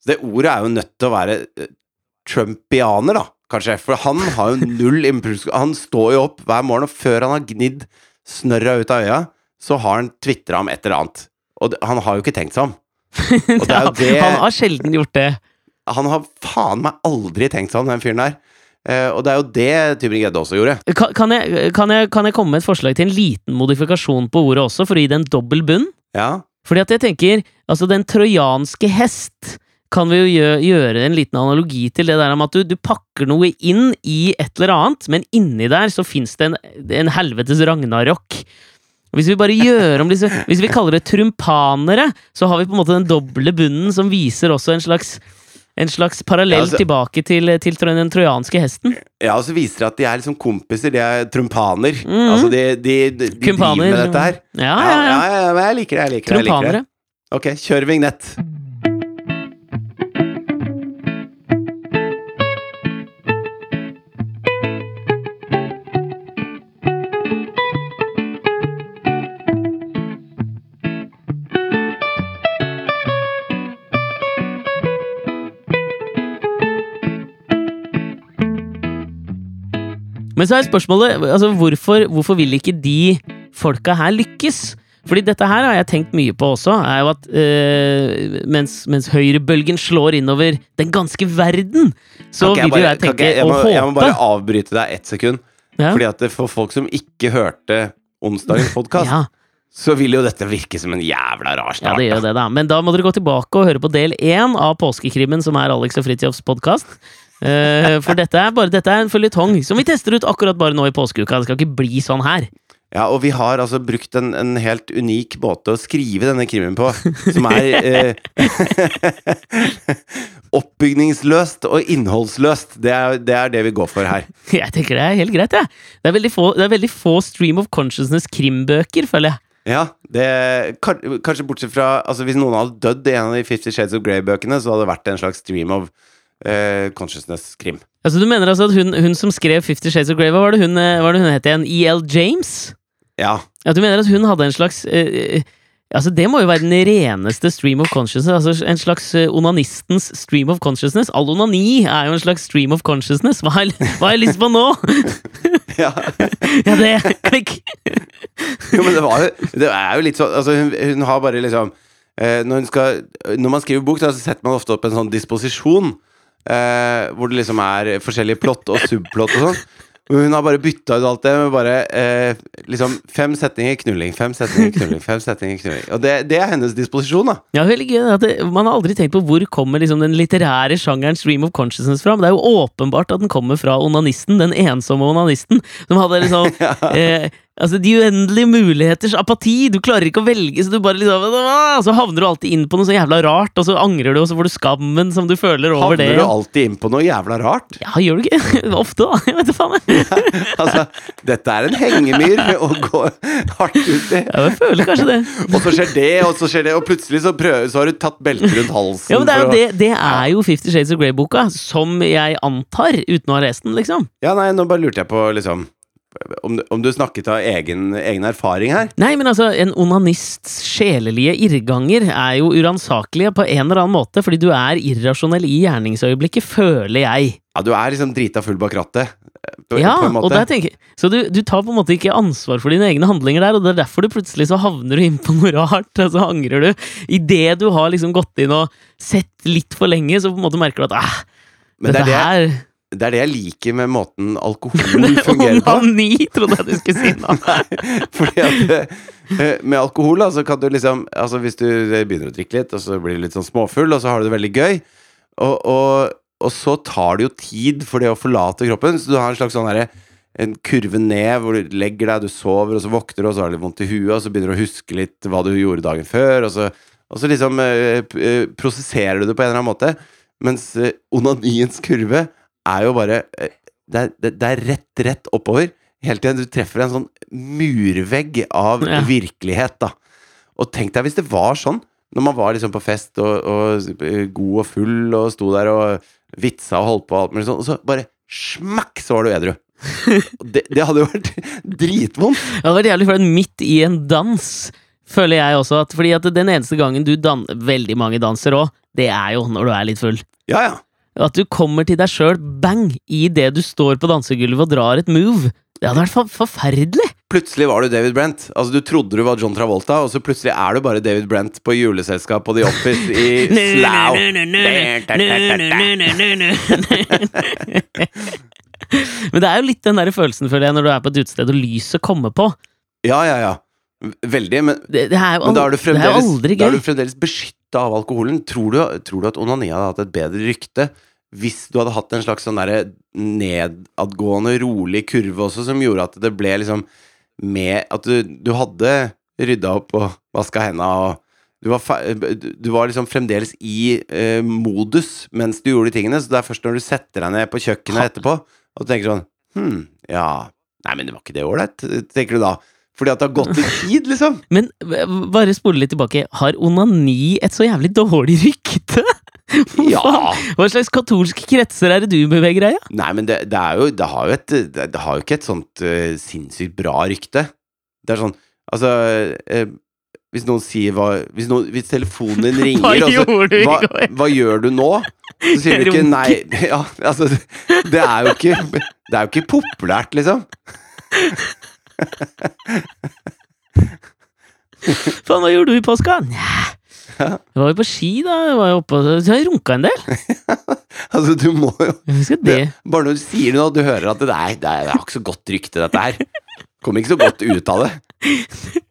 Så det ordet er jo nødt til å være eh, trumpianer, da, kanskje. For han har jo null impuls. Han står jo opp hver morgen, og før han har gnidd snørra ut av øya, så har han tvitra om et eller annet. Og han har jo ikke tenkt seg om. Det det Han har sjelden gjort det. Han har faen meg aldri tenkt seg om, den fyren der. Uh, og det er jo det Tybring-Gjedde også gjorde. Kan, kan, jeg, kan, jeg, kan jeg komme med et forslag til en liten modifikasjon på ordet også, for å gi det en dobbel bunn? Ja. Fordi at jeg tenker, altså den trojanske hest kan vi jo gjøre, en liten analogi til det der om at du, du pakker noe inn i et eller annet, men inni der så fins det en, en helvetes ragnarok. Hvis vi bare gjør om disse Hvis vi kaller det trumpanere, så har vi på en måte den doble bunnen som viser også en slags en slags parallell Ja, altså- tilbake til, til den trojanske hesten. ja, og så viser det at de er liksom kompiser. De er trumpaner. Mhm. Altså, de, de, de, de driver med dette her. Ja, ja, ja. ja, ja, men jeg liker det. Jeg liker det. Jeg liker det. Trumpanere. Ok, kjør vignett. Men så er spørsmålet altså, hvorfor, hvorfor vil ikke de folka her lykkes? Fordi dette her har jeg tenkt mye på også, er jo at øh, mens, mens høyrebølgen slår innover den ganske verden, så ikke vil jo jeg tenke jeg, jeg, og håpe jeg må bare avbryte deg ett sekund. ja. Fordi at for folk som ikke hørte onsdagens podkast, ja, så vil jo dette virke som en jævla rar start. ja, det gjør det, da. Men da må dere gå tilbake og høre på del én av Påskekrimmen, som er Alex og Fridtjofs podkast. For dette er bare Dette er en føljetong som vi tester ut akkurat bare nå i påskeuka. Det skal ikke bli sånn her. Ja, og vi har altså brukt en, en helt unik måte å skrive denne krimen på, som er eh, oppbygningsløst og innholdsløst. Det er, det er det vi går for her. Jeg tenker det er helt greit, jeg. Det, veldig få- det er veldig få Stream of Consciousness-krimbøker, føler jeg. Ja, det, kan- kanskje bortsett fra altså Hvis noen hadde dødd i en av de Fifty Shades of Grey-bøkene, så hadde det vært en slags stream of eh, consciousness-krim. Altså, du mener altså at hun, hun som skrev Fifty Shades of Grey, hva var det hun, eh, var det hun het igjen? E.L. James? Ja. Ja, du mener at hun hadde en slags eh, eh, Altså, det må jo være den reneste stream of consciousness. Altså En slags eh, onanistens stream of consciousness. All onani er jo en slags stream of consciousness. Hva har hva har jeg lyst på nå? ja. Ja, det Klikk! Jo, men det var jo Det er jo litt sånn Altså, hun, hun har bare liksom eh, når, skal, når man skriver bok, da, så setter man ofte opp en sånn disposisjon. Eh, hvor det liksom er forskjellige plott og subplott og sånn. Hun har bare bytta ut alt det med bare eh, liksom fem setninger knulling, fem setninger knulling, fem setninger knulling. Og det, det er hennes disposisjon, da. Ja, veldig gøy. At det, man har aldri tenkt på hvor kommer liksom den litterære sjangeren stream of consciousness fra. Men det er jo åpenbart at den kommer fra onanisten, den ensomme onanisten. Som hadde liksom eh, Altså, de uendelige muligheters apati. Du klarer ikke å velge, så du bare liksom! Så havner du alltid inn på noe så jævla rart, og så angrer du, og så får du skammen som du føler over Havner det. du alltid inn på noe jævla rart? Ja, gjør du ikke? Ofte, da. Jeg vet da faen. Ja, Altså, dette er en hengemyr å gå hardt ut i. Ja, jeg føler kanskje det. Og så skjer det, og så skjer det, og plutselig så, prøver, så har du tatt beltet rundt halsen. Ja, men det er å- det, det er jo Fifty Shades of Grey-boka, som jeg antar, uten å ha lest den, liksom. Ja, nei, nå bare lurte jeg på liksom om du, om du snakket av egen, egen erfaring her? Nei, men altså, en onanists sjelelige irrganger er jo uransakelige på en eller annen måte, fordi du er irrasjonell i gjerningsøyeblikket, føler jeg. Ja, du er liksom drita full bak rattet. På, Ja, på og der tenker jeg Så du, du tar på en måte ikke ansvar for dine egne handlinger der, og det er derfor du plutselig så havner du inn på noe rart, og så angrer du. Idet du har liksom gått inn og sett litt for lenge, så på en måte merker du at æh, dette det dette er det, her det er det jeg liker med måten alkohol fungerer på. Onani, trodde jeg du skulle si nå. Fordi at eh, med alkohol, da, så kan du liksom Altså hvis du begynner å drikke litt, og så blir du litt sånn småfull, og så har du det veldig gøy, og, og, og så tar det jo tid for det å forlate kroppen, så du har en slags sånn derre en kurve ned hvor du legger deg, du sover, og så våkner du, og så har du litt vondt i huet, og så begynner du å huske litt hva du gjorde dagen før, og så, og så liksom eh, eh, prosesserer du det på en eller annen måte. Mens eh, onaniens kurve er jo bare eh, det, er, det, det er rett, rett oppover. Helt til du treffer en sånn murvegg av Ja. virkelighet, da. Og tenk deg hvis det var sånn, når man var liksom på fest og, og eh, god og full og sto der og vitsa og holdt på og alt mulig sånn, og så bare smakk, så var du edru. Det, det hadde jo vært dritvondt. Det hadde vært jævlig flaut midt i en dans. føler jeg også. At, fordi at den eneste gangen du danser Veldig mange danser òg, det er jo når du er litt full. Ja, ja. At du kommer til deg sjøl bang idet du står på dansegulvet og drar et move. Det hadde vært for forferdelig! Plutselig var du David Brent. Altså Du trodde du var John Travolta, og så plutselig er du bare David Brent på juleselskap på The Office i Slough. Men det er jo litt den der følelsen, føler jeg, når du er på et utested og lyset kommer på. Ja, ja, ja. Veldig. Men, Det, det jo men da er du fremdeles, er da er du fremdeles beskytta av alkoholen. Tror du, tror du at onani hadde hatt et bedre rykte hvis du hadde hatt en slags sånn derre nedadgående, rolig kurve også, som gjorde at det ble liksom med At du, du hadde rydda opp og vaska henda og du var, du- var liksom fremdeles i eh, modus mens du gjorde de tingene, så det er først når du setter deg ned på kjøkkenet etterpå og tenker sånn Hm, ja Nei, men det var ikke det ålreit, tenker du da. Fordi at det har gått litt tid, liksom. Men bare spole litt tilbake. Har onani et så jævlig dårlig rykte? Ja. Hva slags katolske kretser er det du beveger deg i? Ja? Nei, men det, det er jo Det har jo et Det, har jo ikke et sånt uh, sinnssykt bra rykte. Det er sånn Altså uh, Hvis noen sier hva Hvis, noen, hvis telefonen din ringer Hva og så- gjorde du hva, hva gjør du nå? Så sier du ikke nei Ja, altså Det er jo ikke Det er jo ikke populært, liksom. Faen, hva gjorde du i påska? Nja, jeg var jo på ski, da. Jeg var jo oppe og runka en del. Altså, du må jo det. Bare når du sier det nå, du hører at det er, det er, det har ikke så godt rykte, dette her. Kom ikke så godt ut av det.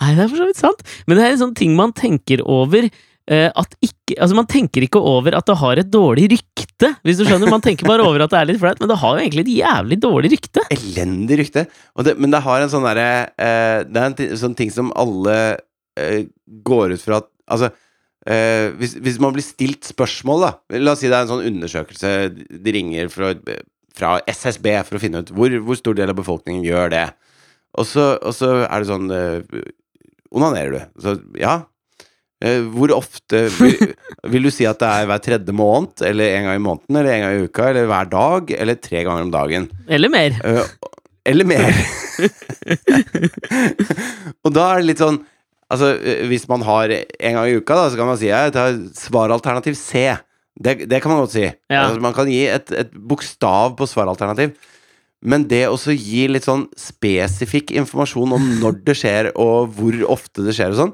Nei, det er for så vidt sant. Men det er en sånn ting man tenker over at ikke Altså, man tenker ikke over at det har et dårlig rykte, hvis du skjønner. Man tenker bare over at det er litt flaut, men det har jo egentlig et jævlig dårlig rykte. Elendig rykte. Det, men det har en sånn derre uh, Det er en sånn ting som alle uh, går ut fra at Altså uh, hvis, hvis man blir stilt spørsmål, da La oss si det er en sånn undersøkelse De ringer fra, fra SSB for å finne ut hvor, hvor stor del av befolkningen gjør det. Og så, og så er det sånn eh, Onanerer du? Så ja. Eh, hvor ofte vil, vil du si at det er hver tredje måned, eller en gang i måneden, eller en gang i uka, eller hver dag, eller tre ganger om dagen? Eller mer. Eh, eller mer. og da er det litt sånn Altså, eh, hvis man har en gang i uka, da, så kan man si jeg tar svaralternativ C. Det, det kan man godt si. Ja. Altså, man kan gi et, et bokstav på svaralternativ. Men det også gi litt sånn spesifikk informasjon om når det skjer, og hvor ofte det skjer og sånn,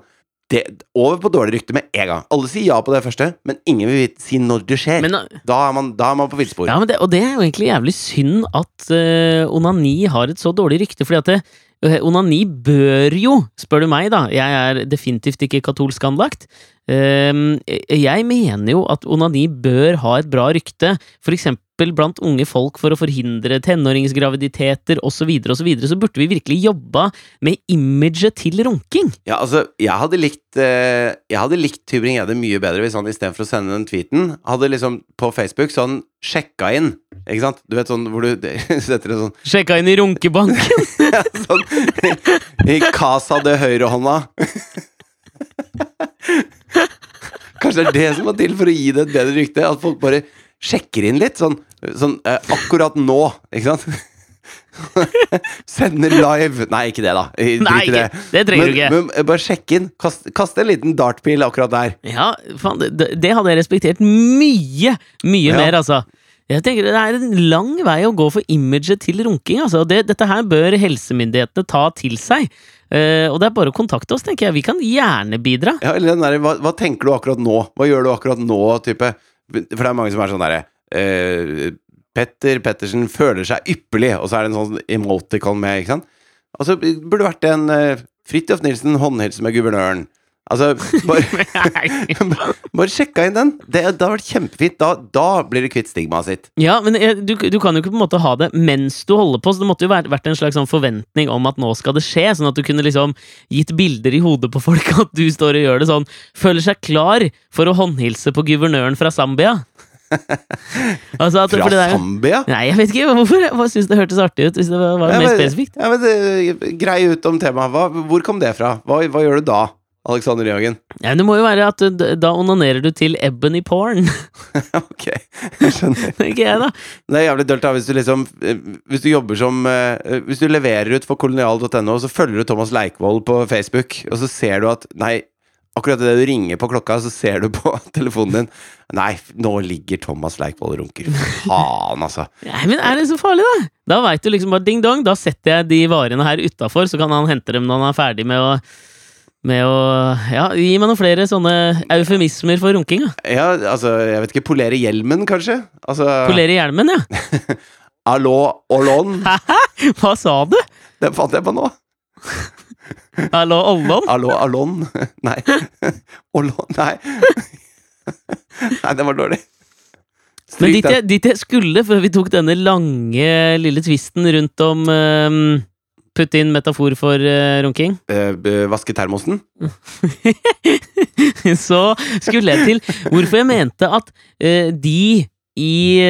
det, over på dårlig rykte med en gang. Alle sier ja på det første, men ingen vil si når det skjer. Men, da, er man, da er man på villspor. ja, og det er jo egentlig jævlig synd at uh, onani har et så dårlig rykte, fordi at det, eh, onani bør jo, spør du meg, da, jeg er definitivt ikke katolsk anlagt, ehm, jeg mener jo at onani bør ha et bra rykte, for eksempel blant unge folk for å forhindre tenåringsgraviditeter osv., så, videre, så, burde vi virkelig jobba med imaget til runking. Ja, altså, jeg hadde likt eh, Jeg hadde likt Tybring-Gjedde mye bedre hvis han istedenfor å sende den tweeten, hadde liksom på Facebook sånn sjekka inn. Ikke sant? Du vet sånn hvor du setter det sånn, Sjekka inn i runkebanken. sånn I casa det høyrehånda. Kanskje det er det som må til for å gi det et bedre rykte? At folk bare sjekker inn litt. Sånn, sånn eh, akkurat nå, ikke sant? Sender live Nei, ikke det, da. Drit Nei, i det. ikke- det trenger men, du ikke. Men eh, bare sjekk inn. Kast, kast en liten dartpil akkurat der. Ja, faen, det, det hadde jeg respektert mye, mye Ja. mer, altså. Jeg tenker Det er en lang vei å gå for imaget til runking. Altså. Det, dette her bør helsemyndighetene ta til seg. Uh, og det er bare å kontakte oss, tenker jeg. Vi kan gjerne bidra. Ja, eller den der, hva, hva tenker du akkurat nå? Hva gjør du akkurat nå? Type? For det er mange som er sånn derre eh, Petter Pettersen føler seg ypperlig, og så er det en sånn emoticon med, ikke sant? Altså, burde vært en uh, Fridtjof Nilsen håndhilser med guvernøren. Altså, bare, bare sjekka inn den. Det, det har vært kjempefint. Da, da blir du kvitt stigmaet sitt. Ja, men du, du kan jo ikke på en måte ha det mens du holder på, så det måtte jo vært, vært en slags sånn forventning om at nå skal det skje, sånn at du kunne liksom gitt bilder i hodet på folk at du står og gjør det sånn, føler seg klar for å håndhilse på guvernøren fra Zambia. altså at, Fra der- Zambia? Nei, jeg vet ikke hvorfor. Bare synes det hørtes artig ut hvis det var, var Ja, mer men- spesifikt. Ja, men Grei ut om temaet. Hvor kom det fra? Hva, hva gjør du da? Alexander Nyhagen. Ja, det må jo være at du, da onanerer du til ebony porn. ok, jeg skjønner. Ikke jeg, da. Det er jævlig dølt da hvis du liksom eh, Hvis du jobber som eh, Hvis du leverer ut for kolonial.no, så følger du Thomas Leikvoll på Facebook, og så ser du at Nei, akkurat idet du ringer på klokka, så ser du på telefonen din Nei, nå ligger Thomas Leikvoll og runker. Faen, altså. Nei, men er det så farlig, da? Da veit du liksom bare ding dong, da setter jeg de varene her utafor, så kan han hente dem når han er ferdig med å med å Ja, gi meg noen flere sånne eufemismer for runking, da. Ja, altså, jeg vet ikke Polere hjelmen, kanskje? Altså Polere hjelmen, ja. Allo Olon. Hva sa du? Den fant jeg på nå. Allo Ollon? Allo Alon. Nei. Olon Nei. Nei, den var dårlig. Men dit jeg, dit jeg skulle, før vi tok denne lange lille tvisten rundt om um, Putte inn metafor for uh, runking. Uh, vaske termosen. så skulle jeg til hvorfor jeg mente at uh, de i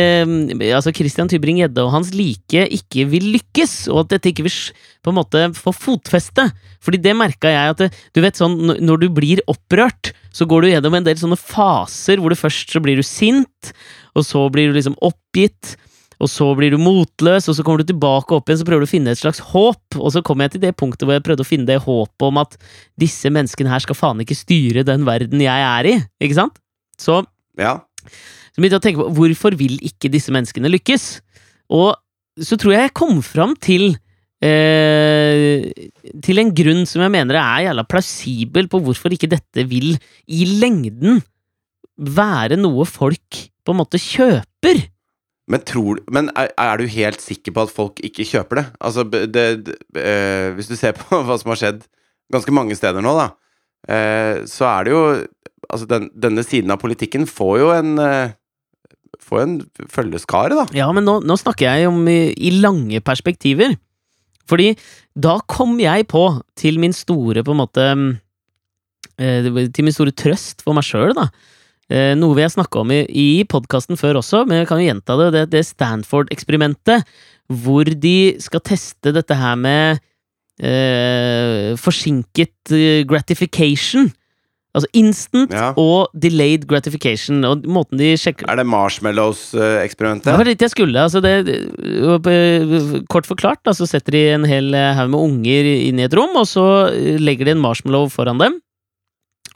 Altså Christian Tybring-Gjedde og hans like ikke vil lykkes, og at dette ikke vil på en måte få fotfeste. Fordi det merka jeg at det, Du vet sånn når du blir opprørt, så går du gjennom en del sånne faser hvor du først så blir du sint, og så blir du liksom oppgitt. Og så blir du motløs, og så kommer du tilbake opp igjen, så prøver du å finne et slags håp. Og så kom jeg til det punktet hvor jeg prøvde å finne det håpet om at disse menneskene her skal faen ikke styre den verden jeg er i. Ikke sant? Så, Ja. så begynte jeg å tenke på hvorfor vil ikke disse menneskene lykkes? Og så tror jeg jeg kom fram til eh, til en grunn som jeg mener er jævla plausibel på hvorfor ikke dette vil i lengden være noe folk på en måte kjøper. Men, tror, men er, er du helt sikker på at folk ikke kjøper det? Altså, det, det, eh, hvis du ser på hva som har skjedd ganske mange steder nå, da, eh, så er det jo Altså, den, denne siden av politikken får jo en eh, Får en følgeskare, da. Ja, men nå, nå snakker jeg om i, i lange perspektiver. Fordi da kom jeg på, til min store på en måte eh, Til min store trøst for meg sjøl, da. Eh, noe vi har snakka om i, i podkasten før også, men jeg kan jo gjenta det. Det, det Stanford-eksperimentet, hvor de skal teste dette her med eh, forsinket eh, gratification. Altså instant Ja. og delayed gratification. Og måten de sjekker Er det Marshmallows-eksperimentet? det var litt jeg skulle. Altså det, det- kort forklart, da, så setter de en hel haug med unger inn i et rom, og så legger de en marshmallow foran dem.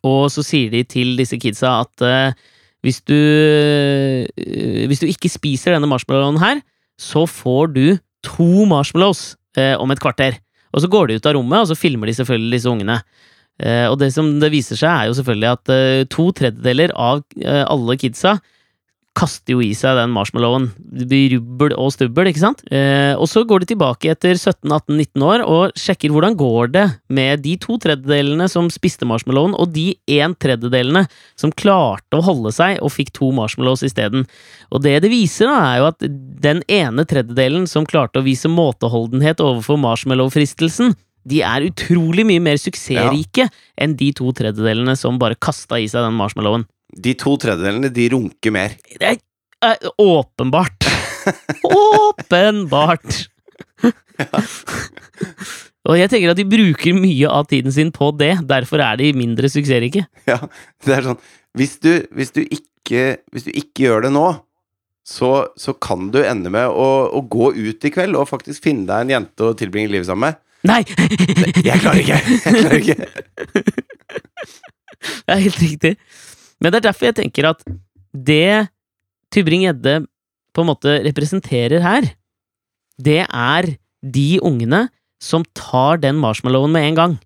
Og så sier de til disse kidsa at uh, hvis du uh, Hvis du ikke spiser denne marshmallowen her, så får du to marshmallows uh, om et kvarter. Og så går de ut av rommet, og så filmer de selvfølgelig disse ungene. Og det som det viser seg, er jo selvfølgelig at to tredjedeler av alle kidsa kaster jo i seg den marshmallowen. Det blir rubbel og stubbel, ikke sant? Eh, og så går de tilbake etter 17-18-19 år og sjekker hvordan går det med de to tredjedelene som spiste marshmallowen, og de en tredjedelene som klarte å holde seg og fikk to marshmallows isteden. Og det det viser, da, er jo at den ene tredjedelen som klarte å vise måteholdenhet overfor marshmallow-fristelsen, de er utrolig mye mer suksessrike enn de to tredjedelene som bare kasta i seg den marshmallowen. De to tredjedelene, de runker mer. Det er eh, åpenbart. åpenbart. Og jeg tenker at de bruker mye av tiden sin på det, derfor er de mindre suksessrike. Ja, det er sånn Hvis du, hvis du, ikke, hvis du ikke gjør det nå, så, så kan du ende med å, å gå ut i kveld og faktisk finne deg en jente å tilbringe livet sammen med. Nei! Jeg klarer ikke! Jeg klarer ikke. Det er helt riktig. Men det er derfor jeg tenker at det Tybring-Gjedde på en måte representerer her, det er de ungene som tar den marshmallowen med en gang.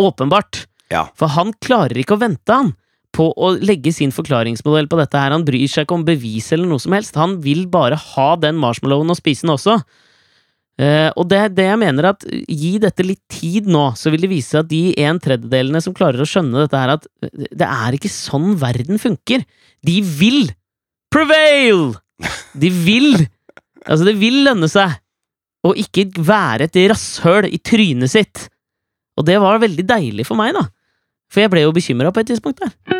Åpenbart. Ja. For han klarer ikke å vente, han, på å legge sin forklaringsmodell på dette her. Han bryr seg ikke om bevis eller noe som helst. Han vil bare ha den marshmallowen og spise den også. Eh, og det er det jeg mener at gi dette litt tid nå, så vil det vise seg at de en tredjedelene som klarer å skjønne dette her, at det er ikke sånn verden funker. De vil prevail! De vil Altså, det vil lønne seg å ikke være et rasshøl i trynet sitt. Og det var veldig deilig for meg, da. For jeg ble jo bekymra på et tidspunkt der.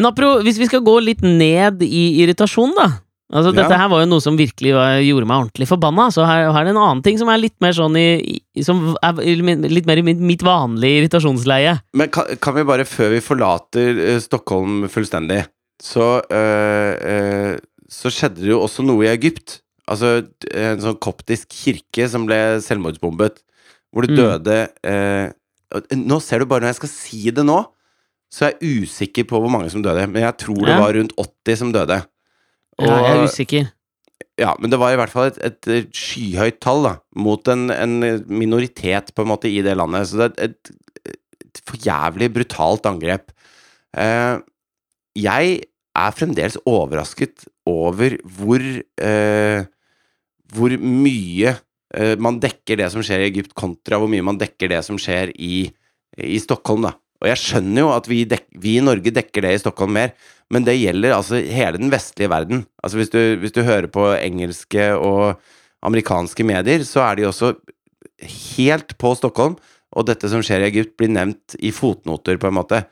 Men apro, hvis vi skal gå litt ned i irritasjon, da. Altså, Ja. Dette her var jo noe som virkelig var, gjorde meg ordentlig forbanna. Så her, her er det en annen ting som er litt mer sånn i, i Som er litt mer i mitt, mitt vanlige irritasjonsleie. Men kan, kan vi bare, før vi forlater uh, Stockholm fullstendig, så uh, uh, Så skjedde det jo også noe i Egypt. Altså en sånn koptisk kirke som ble selvmordsbombet, hvor det Mm. døde Nå ser du bare, når jeg skal si det nå, så jeg er usikker på hvor mange som døde. Men jeg tror det var rundt 80 som døde. Ja, jeg er usikker. Ja, men det var i hvert fall et, et, skyhøyt tall da, mot en, en minoritet på en måte i det landet. Så det er et, et for jævlig brutalt angrep. Eh, jeg er fremdeles overrasket over hvor eh, Hvor mye eh, man dekker det som skjer i Egypt, kontra hvor mye man dekker det som skjer i, i Stockholm, da. Og jeg skjønner jo at vi, dek, vi i Norge dekker det i Stockholm mer, men det gjelder altså hele den vestlige verden. Altså hvis du, hvis du hører på engelske og amerikanske medier, så er de også helt på Stockholm, og dette som skjer i Egypt, blir nevnt i fotnoter, på en måte.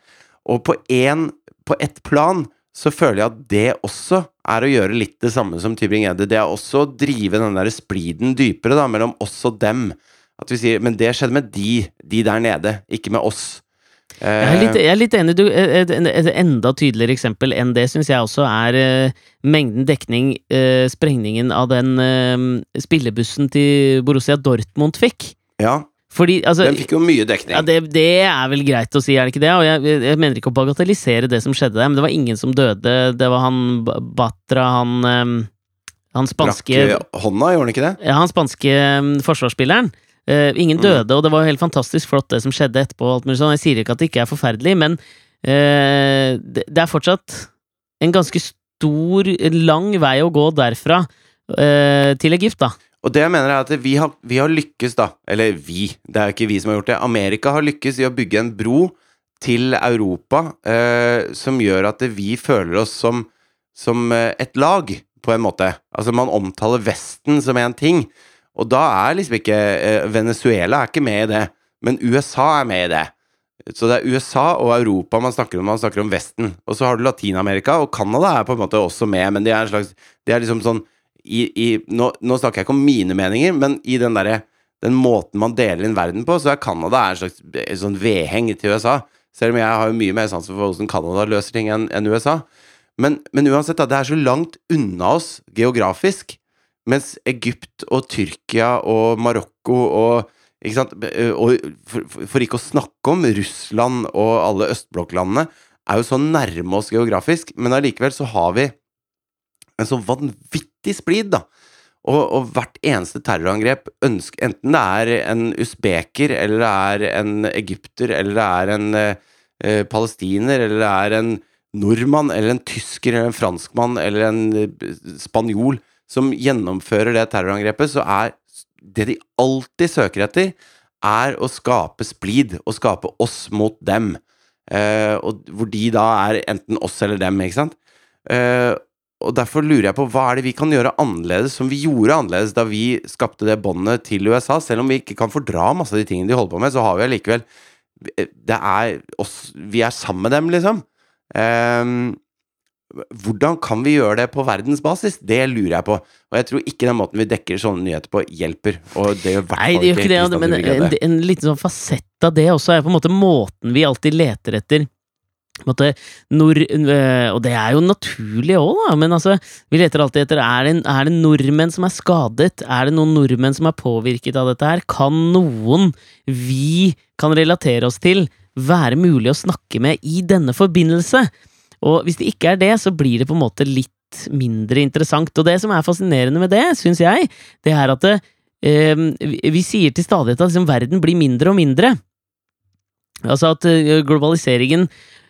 Og på, en, på ett plan så føler jeg at det også er å gjøre litt det samme som Tybring-Edde. Det er også å drive den der spliden dypere, da, mellom oss og dem. At vi sier Men det skjedde med de, de der nede, ikke med oss. Jeg er litt, jeg er litt enig. Du, et, et, enda tydeligere eksempel enn det syns jeg også er eh, mengden dekning eh, sprengningen av den eh, spillebussen til Borussia Dortmund fikk. Ja, Fordi, altså den fikk jo mye dekning. ja, det, det er vel greit å si, er det ikke det? Og jeg, jeg mener ikke å bagatellisere det som skjedde der, men det var ingen som døde. Det var han Batra, han eh, Han spanske Brakk eh, hånda, gjorde han ikke det? ja, han spanske mm, forsvarsspilleren. Eh, ingen Mm. døde, og det var helt fantastisk flott det som skjedde etterpå. Sånn. Jeg sier ikke at det ikke er forferdelig, men uh, det, er fortsatt en ganske stor, lang vei å gå derfra uh, til Egypt, da. Og det jeg mener er at vi har, vi har lykkes, da. Eller vi, det er ikke vi som har gjort det. Amerika har lykkes i å bygge en bro til Europa eh, som gjør at vi føler oss som, som et lag, på en måte. Altså, man omtaler Vesten som én ting, og da er liksom ikke eh, Venezuela er ikke med i det, men USA er med i det. Så det er USA og Europa man snakker om man snakker om Vesten. Og så har du Latin-Amerika, og Canada er på en måte også med, men de er en slags De er liksom sånn i, i, nå, nå snakker jeg ikke om mine meninger, men i den derre den måten man deler inn verden på, så er Canada en slags en sånn vedheng til USA. Selv om jeg har mye mer sans for hvordan Canada løser ting enn enn USA. Men, men uansett, da, det er så langt unna oss geografisk. Mens Egypt og Tyrkia og Marokko og ikke? Og for, for- ikke å snakke om Russland og alle østblokklandene, er jo så nærme oss geografisk, men allikevel så har vi en så vanvittig splid, da. Og, og hvert eneste terrorangrep, ønsk, enten det er en usbeker, eller det er en egypter, eller det er en eh, palestiner, eller det er en nordmann, eller en tysker, eller en franskmann, eller en eh, spanjol som gjennomfører det terrorangrepet, så er det de alltid søker etter, er å skape splid, og skape oss mot dem. Eh, og hvor de da er enten oss eller dem, ikke sant? Eh, og derfor lurer jeg på hva er det vi kan gjøre annerledes, som vi gjorde annerledes da vi skapte det båndet til USA. Selv om vi ikke kan fordra masse av de tingene de holder på med, så har vi allikevel Det er oss Vi er sammen med dem, liksom. Ehm, hvordan kan vi gjøre det på verdensbasis? Det lurer jeg på. Og jeg tror ikke den måten vi dekker sånne nyheter på, hjelper. Det Nei, det gjør ikke det, men en, en liten sånn fasett av det også er på en måte måten vi alltid leter etter måte, nord, øh, og det er jo naturlig òg, da, men altså, vi leter alltid etter er det, er det nordmenn som er skadet? Er det noen nordmenn som er påvirket av dette her? Kan noen vi kan relatere oss til, være mulig å snakke med i denne forbindelse? Og hvis det ikke er det, så blir det på en måte litt mindre interessant. Og det som er fascinerende med det, syns jeg, det er at det, eh, vi, sier til stadighet at liksom, verden blir mindre og mindre. Altså at eh, globaliseringen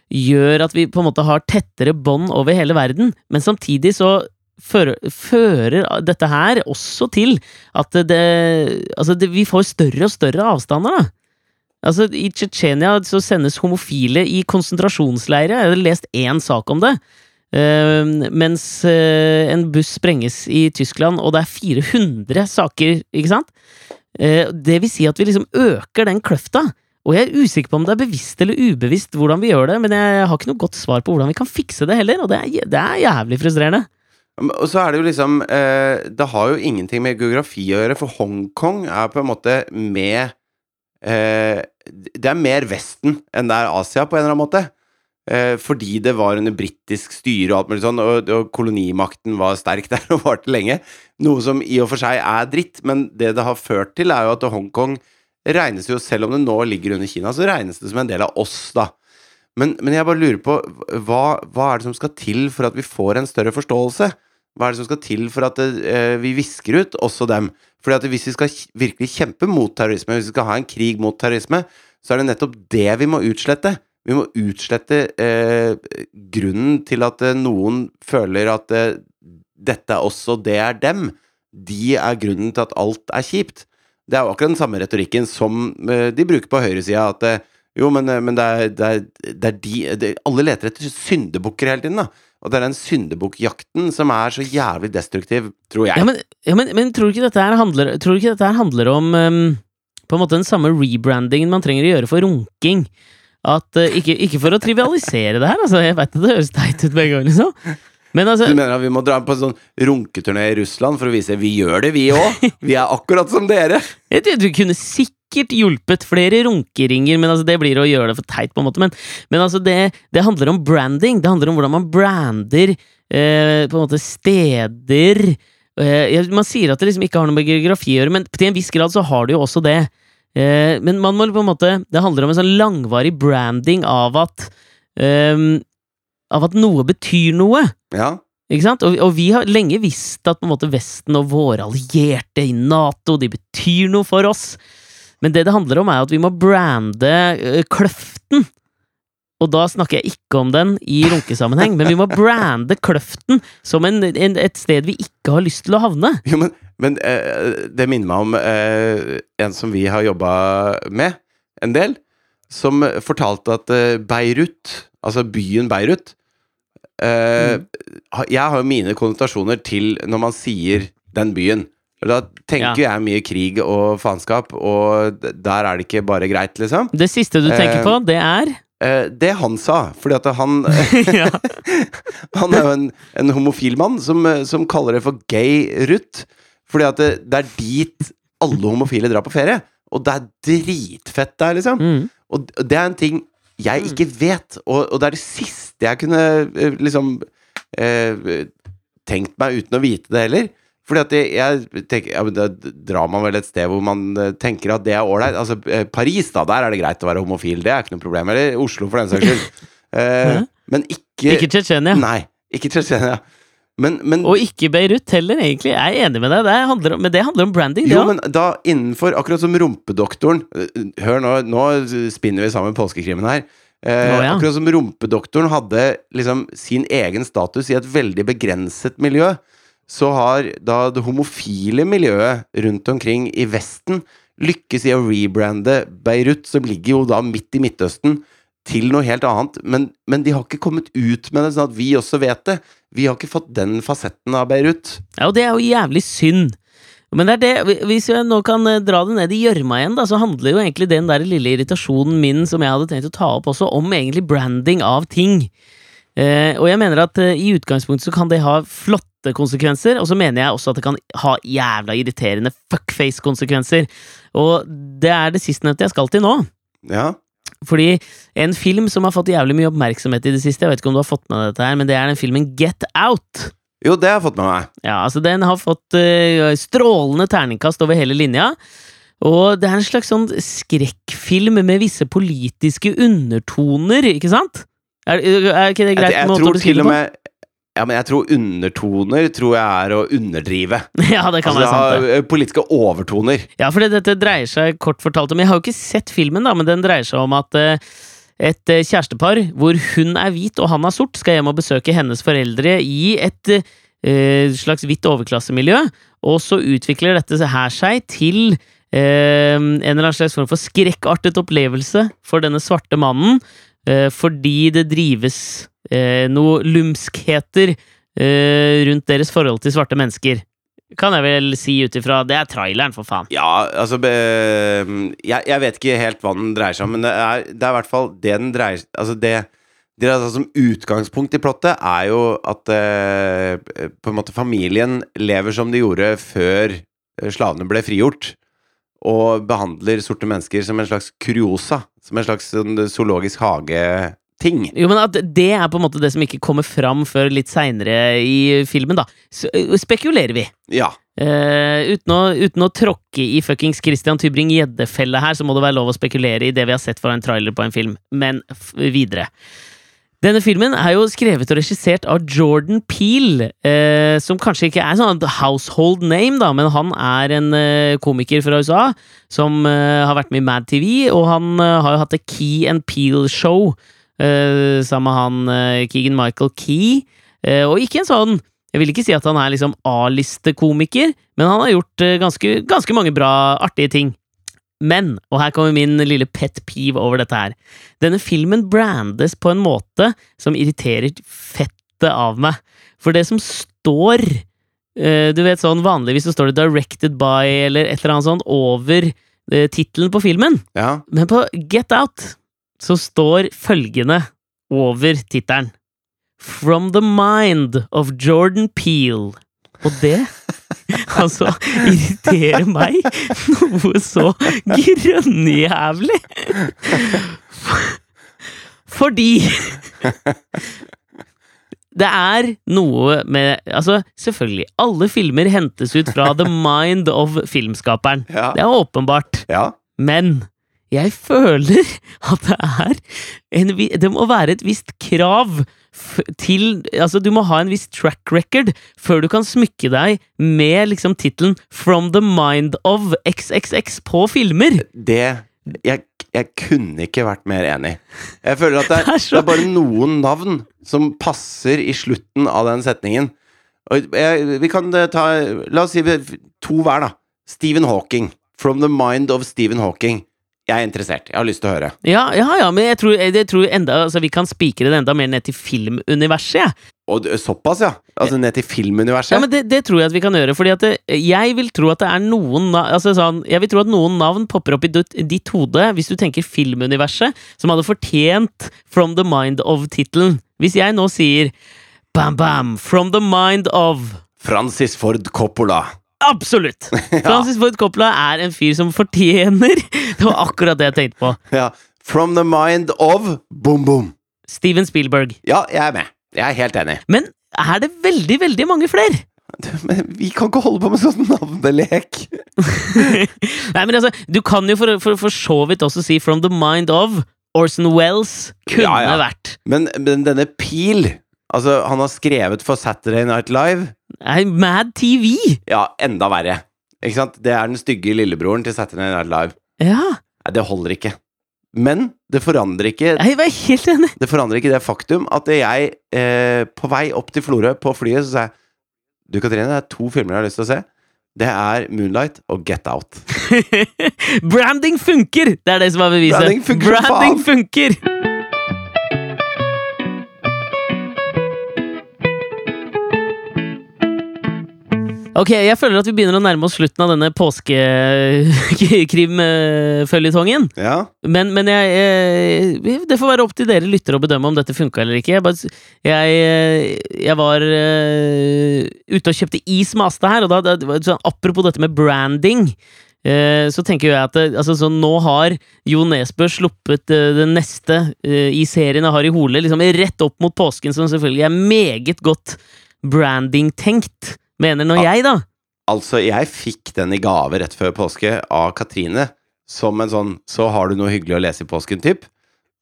gjør at vi på en måte har tettere bånd over hele verden, men samtidig så fører, fører dette her også til at det Altså, det, vi får større og større avstander, da. Altså, I Tsjetsjenia sendes homofile i konsentrasjonsleire. Jeg har lest én sak om det. Uh, mens uh, en buss sprenges i Tyskland, og det er 400 saker, ikke sant? Uh, det vil si at vi liksom øker den kløfta. Og jeg er usikker på om det er bevisst eller ubevisst hvordan vi gjør det, men jeg har ikke noe godt svar på hvordan vi kan fikse det heller, og det er, det er jævlig frustrerende. Og så er det jo liksom eh, Det har jo ingenting med geografi å gjøre, for Hongkong er på en måte med eh, Det er mer Vesten enn det er Asia, på en eller annen måte. Eh, fordi det var under britisk styre og alt mulig sånn, og, og kolonimakten var sterk der og varte lenge. Noe som i og for seg er dritt, men det det har ført til, er jo at Hongkong regnes jo, selv om det nå ligger under Kina, så regnes det som en del av oss, da. Men, men jeg bare lurer på, hva, hva, er det som skal til for at vi får en større forståelse? Hva er det som skal til for at eh, vi visker ut også dem? Fordi at hvis vi skal virkelig kjempe mot terrorisme, hvis vi skal ha en krig mot terrorisme, så er det nettopp det vi må utslette. Vi må utslette eh, grunnen til at eh, noen føler at eh, dette er oss, og det er dem. De er grunnen til at alt er kjipt. Det er jo akkurat den samme retorikken som eh, de bruker på høyresida. At eh, jo, men, men det, er, det, er, det er de det, Alle leter etter syndebukker hele tiden, da. Og det er den syndebukkjakten som er så jævlig destruktiv, tror jeg. Ja, men, ja, men, men tror, du ikke dette her handler, ikke dette her handler om um, på en måte den samme rebrandingen man trenger å gjøre for runking? At, uh, ikke, ikke, for å trivialisere det her, altså, jeg veit at det høres teit ut begge ganger, liksom. Men altså, du mener at vi må dra på en sånn runketurné i Russland for å vise vi gjør det, vi òg? Vi er akkurat som dere! Jeg tror du kunne sikkert hjulpet flere runkeringer, men altså, det blir å gjøre det for teit, på en måte. Men, men altså, det, det, handler om branding. Det handler om hvordan man brander eh, på en måte steder. Eh, man sier at det liksom ikke har noe med geografi å gjøre, men til en viss grad så har det jo også det. Eh, men man må på en måte Det handler om en sånn langvarig branding av at um, Av at noe betyr noe. Ja. Ikke sant? Og, og, vi har lenge visst at på en måte Vesten og våre allierte i Nato de betyr noe for oss. Men det det handler om, er at vi må brande uh, kløften. Og da snakker jeg ikke om den i runkesammenheng, men vi må brande kløften som en, en, et sted vi ikke har lyst til å havne. Jo, men men eh, det minner meg om eh, en som vi har jobba med en del, som fortalte at eh, Beirut, altså byen Beirut mm. Jeg har jo mine konnotasjoner til når man sier den byen. Da tenker ja. jeg mye krig og faenskap, og der er det ikke bare greit, liksom. Det siste du tenker på, det er? det han sa, fordi at han Han er jo en, en homofil mann som, som kaller det for gay-rutt. Fordi at det, det, er dit alle homofile drar på ferie. Og det er dritfett der, liksom. Mm. Og det er en ting jeg ikke vet, og, og, det er det siste jeg kunne eh, liksom eh, tenkt meg uten å vite det heller. Fordi at jeg, jeg tenker ja, Da drar man vel et sted hvor man eh, tenker at det er ålreit. Altså eh, Paris, da. Der er det greit å være homofil. Det er ikke noe problem. Eller Oslo, for den saks skyld. Eh, men ikke Ikke Tsjetsjenia. Nei. Ikke Tsjetsjenia. Men, men, og ikke Beirut heller, egentlig. Jeg er enig med deg, det handler om, men det handler om branding. Jo, men da innenfor, akkurat som Rumpedoktoren Hør, nå, nå spinner vi sammen påskekrimen her. Eh, oh, ja. Akkurat som Rumpedoktoren hadde liksom sin egen status i et veldig begrenset miljø, så har da det homofile miljøet rundt omkring i Vesten lykkes i å rebrande Beirut, som ligger jo da midt i Midtøsten, til noe helt annet. Men, men de har ikke kommet ut med det, sånn at vi også vet det. Vi har ikke fått den fasetten av Beirut. Ja, og det er jo jævlig synd. Men det er det, hvis jeg nå kan eh, dra det ned i gjørma igjen, da, så handler jo egentlig den der lille irritasjonen min som jeg hadde tenkt å ta opp også, om egentlig branding av ting. Eh, og jeg mener at eh, i utgangspunktet så kan det ha flotte konsekvenser, og så mener jeg også at det kan ha jævla irriterende fuckface-konsekvenser. Og det er det sistnevnte jeg skal til nå. Ja. Fordi en film som har fått jævlig mye oppmerksomhet i det siste, jeg vet ikke om du har fått med dette her, men det er den filmen Get Out. Jo, det har jeg fått med meg. Ja, altså Den har fått uh, strålende terningkast over hele linja. Og det er en slags sånn skrekkfilm med visse politiske undertoner, ikke sant? Er, er ikke det greit? Jeg, jeg tror til og med ja, men jeg tror undertoner tror jeg er å underdrive. Ja, det kan altså, være sant det. Politiske overtoner. Ja, for dette dreier seg kort fortalt om Jeg har jo ikke sett filmen, da, men den dreier seg om at uh, et uh, kjærestepar hvor hun er hvit og han er sort, skal hjem og besøke hennes foreldre i et uh, slags hvitt overklassemiljø, og så utvikler dette her seg til en eller annen slags form for skrekkartet opplevelse for denne svarte mannen, fordi det drives eh, noe lumskheter eh, rundt deres forhold til svarte mennesker. Kan jeg vel si ut ifra Det er traileren, for faen. Ja, altså jeg, jeg, vet ikke helt hva den dreier seg om, men det er, det er i hvert fall det den dreier Altså, det det har som utgangspunkt i plottet, er jo at eh, på en måte familien lever som de gjorde før eh, slavene ble frigjort. Og behandler sorte mennesker som en slags kuriosa. Som en slags zoologisk zoologisk hage-ting. Jo, men Det er på en måte det som ikke kommer fram før litt seinere i filmen, da. Spekulerer vi. Ja. Uh, uten, å, uten å tråkke i fuckings Christian Tybring-Gjedde-felle her, så må det være lov å spekulere i det vi har sett fra en trailer på en film. Men videre. Denne filmen er jo skrevet og regissert av Jordan Peel, eh, som kanskje ikke er sånn household name, da, men han er en eh, komiker fra USA som eh, har vært med i Mad TV, og han eh, har jo hatt The Key and Peel-show eh, sammen med han eh, Keegan Michael Key, eh, og ikke en sånn jeg vil ikke si at han er liksom A-listekomiker, men han har gjort eh, ganske, ganske mange bra, artige ting. Men, og her kommer min lille pet peeve over dette her, denne filmen brandes på en måte som irriterer fettet av meg. For det som står eh, Du vet sånn vanligvis så står det 'Directed by' eller et eller annet sånt over uh, tittelen på filmen. ja. Men på Get Out så står følgende over tittelen. From the mind of Jordan Peel. Og det altså irriterer meg noe så grønnjævlig. Fordi det er noe med Altså, selvfølgelig, alle filmer hentes ut fra the mind of filmskaperen. Ja. Det er åpenbart. ja. Men jeg føler at det er en, Det må være et visst krav til Altså, du må ha en viss track record før du kan smykke deg med liksom tittelen 'From the mind of XXX' på filmer. Det jeg, jeg kunne ikke vært mer enig. Jeg føler at det er, Det er så- det er bare noen navn som passer i slutten av den setningen. Og jeg, vi kan eh, ta La oss si to hver, da. Stephen Hawking. From the mind of Stephen Hawking. Jeg er interessert. Jeg har lyst til å høre. Ja, ja, ja, men jeg tror, jeg tror enda Altså, vi kan spikre det enda mer ned til filmuniverset. Og såpass, ja? Altså ned til filmuniverset? Ja, men det, det tror jeg at vi kan gjøre, fordi at det, jeg vil tro at det er noen altså sånn, Jeg vil tro at noen navn popper opp i ditt, ditt hode, hvis du tenker filmuniverset, som hadde fortjent From the Mind of-tittelen. Hvis jeg nå sier Bam Bam, From the Mind of Francis Ford Coppola. Absolutt! Francis Ford Coppola er en fyr som fortjener Det var akkurat det jeg tenkte på. Ja. From the mind of Boom Boom. Steven Spielberg. Ja, jeg er med. Jeg er helt enig. Men er det veldig, veldig mange flere? Men vi kan ikke holde på med sånn navnelek. Nei, men altså, Du kan jo for, for, for så vidt også si From the Mind of Orson Wells kunne Ja, ja. vært. Men, men denne Peel Altså, han har skrevet for Saturday Night Live. Nei, Mad TV! Ja, enda verre. Ikke sant? Det er den stygge lillebroren til Saturday Night Live. Ja, Nei, det holder ikke. Men det forandrer ikke jeg var helt enig. Det forandrer ikke det faktum at jeg, eh, på vei opp til Florø på flyet, så sa jeg Du, Katrine, det er to filmer jeg har lyst til å se. Det er Moonlight og Get Out. Branding funker! Det er det som er beviset. Branding funker Branding funker! Ok, jeg føler at vi begynner å nærme oss slutten av denne påskekrimføljetongen. Ja. Men, men jeg, jeg, Det får være opp til dere lyttere å bedømme om dette funka eller ikke. Jeg, bare, jeg, eh, jeg var uh, ute og kjøpte is med Asta her, og da, da, var sånn, apropos dette med branding. eh, så tenker jeg at altså, så nå har Jo Nesbø sluppet uh, den neste eh, i serien av Harry Hole, liksom rett opp mot påsken, som selvfølgelig er meget godt branding-tenkt, mener nå jeg, da. Altså, jeg fikk den i gave rett før påske av Katrine. Som en sånn 'så har du noe hyggelig å lese i påsken'-typ.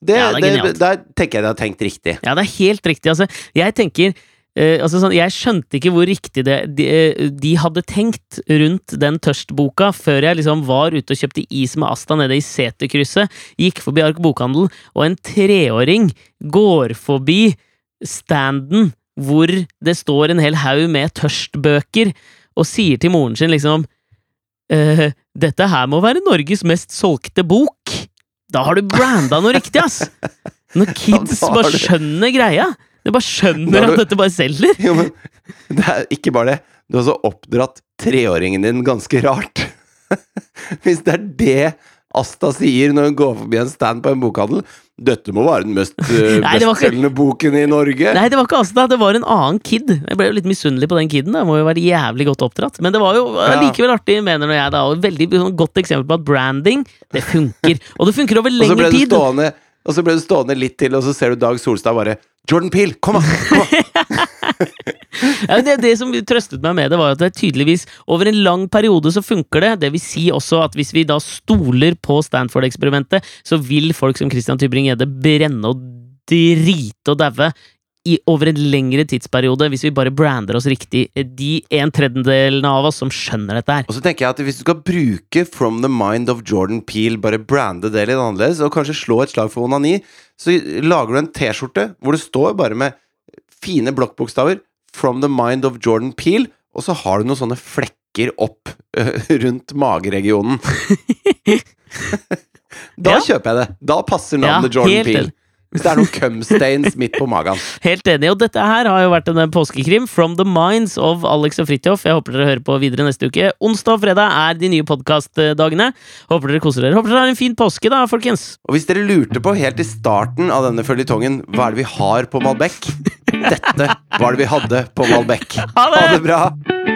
Det, Ja, det det, der tenker jeg de har tenkt riktig. Ja, det er helt riktig. Altså, jeg tenker eh, altså sånn, Jeg skjønte ikke hvor riktig det de, eh, de hadde tenkt rundt den tørstboka før jeg liksom var ute og kjøpte is med Asta nede i seterkrysset, gikk forbi Ark bokhandel, og en treåring går forbi standen hvor det står en hel haug med tørstbøker, og sier til moren sin liksom eh, Dette her må være Norges mest solgte bok. Da har du branda noe riktig, ass! Når kids ja, bare skjønner greia. De bare skjønner du, at dette bare selger. Jo, men det er ikke bare det. Du har også oppdratt treåringen din ganske rart. Hvis det er det Asta sier når hun går forbi en stand på en bokhandel. Dette må være den mest ikke- bestselgende boken i Norge. Nei, det var ikke Asta, det var en annen kid. Jeg ble jo litt misunnelig på den kiden. Det må jo være jævlig godt oppdratt. Men det var jo Ja. likevel artig, mener jeg, da. Og veldig sånn, godt eksempel på at branding, det funker. Og det funker over lengre tid. stående Og så ble du stående litt til, og så ser du Dag Solstad bare Jordan Peel, kom an! Kom an. Ja, det, det som trøstet meg med det, var at det tydeligvis over en lang periode så funker det. Det vil si også at hvis vi da stoler på Stanford-eksperimentet, så vil folk som Christian Tybring-Gjedde brenne og drite og daue i- over en lengre tidsperiode, hvis vi bare brander oss riktig. De en tredjedelene av oss som skjønner dette her. Og så tenker jeg at hvis du skal bruke From the Mind of Jordan Peel, bare brande det litt annerledes, og kanskje slå et slag for onani, så lager du en T-skjorte hvor det står bare med fine blokkbokstaver From the Mind of Jordan Peel, og så har du noen sånne flekker opp øh, rundt mageregionen. da Ja. kjøper jeg det. Da passer navnet Ja, Jordan Peel. Hvis det er noen cumstains midt på magen. Helt enig. Og dette her har jo vært en påskekrim from the minds of Alex og Fridtjof. Jeg håper dere hører på videre neste uke. Onsdag og fredag er de nye podkastdagene. Håper dere koser dere. Håper dere har en fin påske, da, folkens. Og hvis dere lurte på helt i starten av denne føljetongen hva er det vi har på Malbec, dette var det vi hadde på Malbec. Ha det! Ha det bra!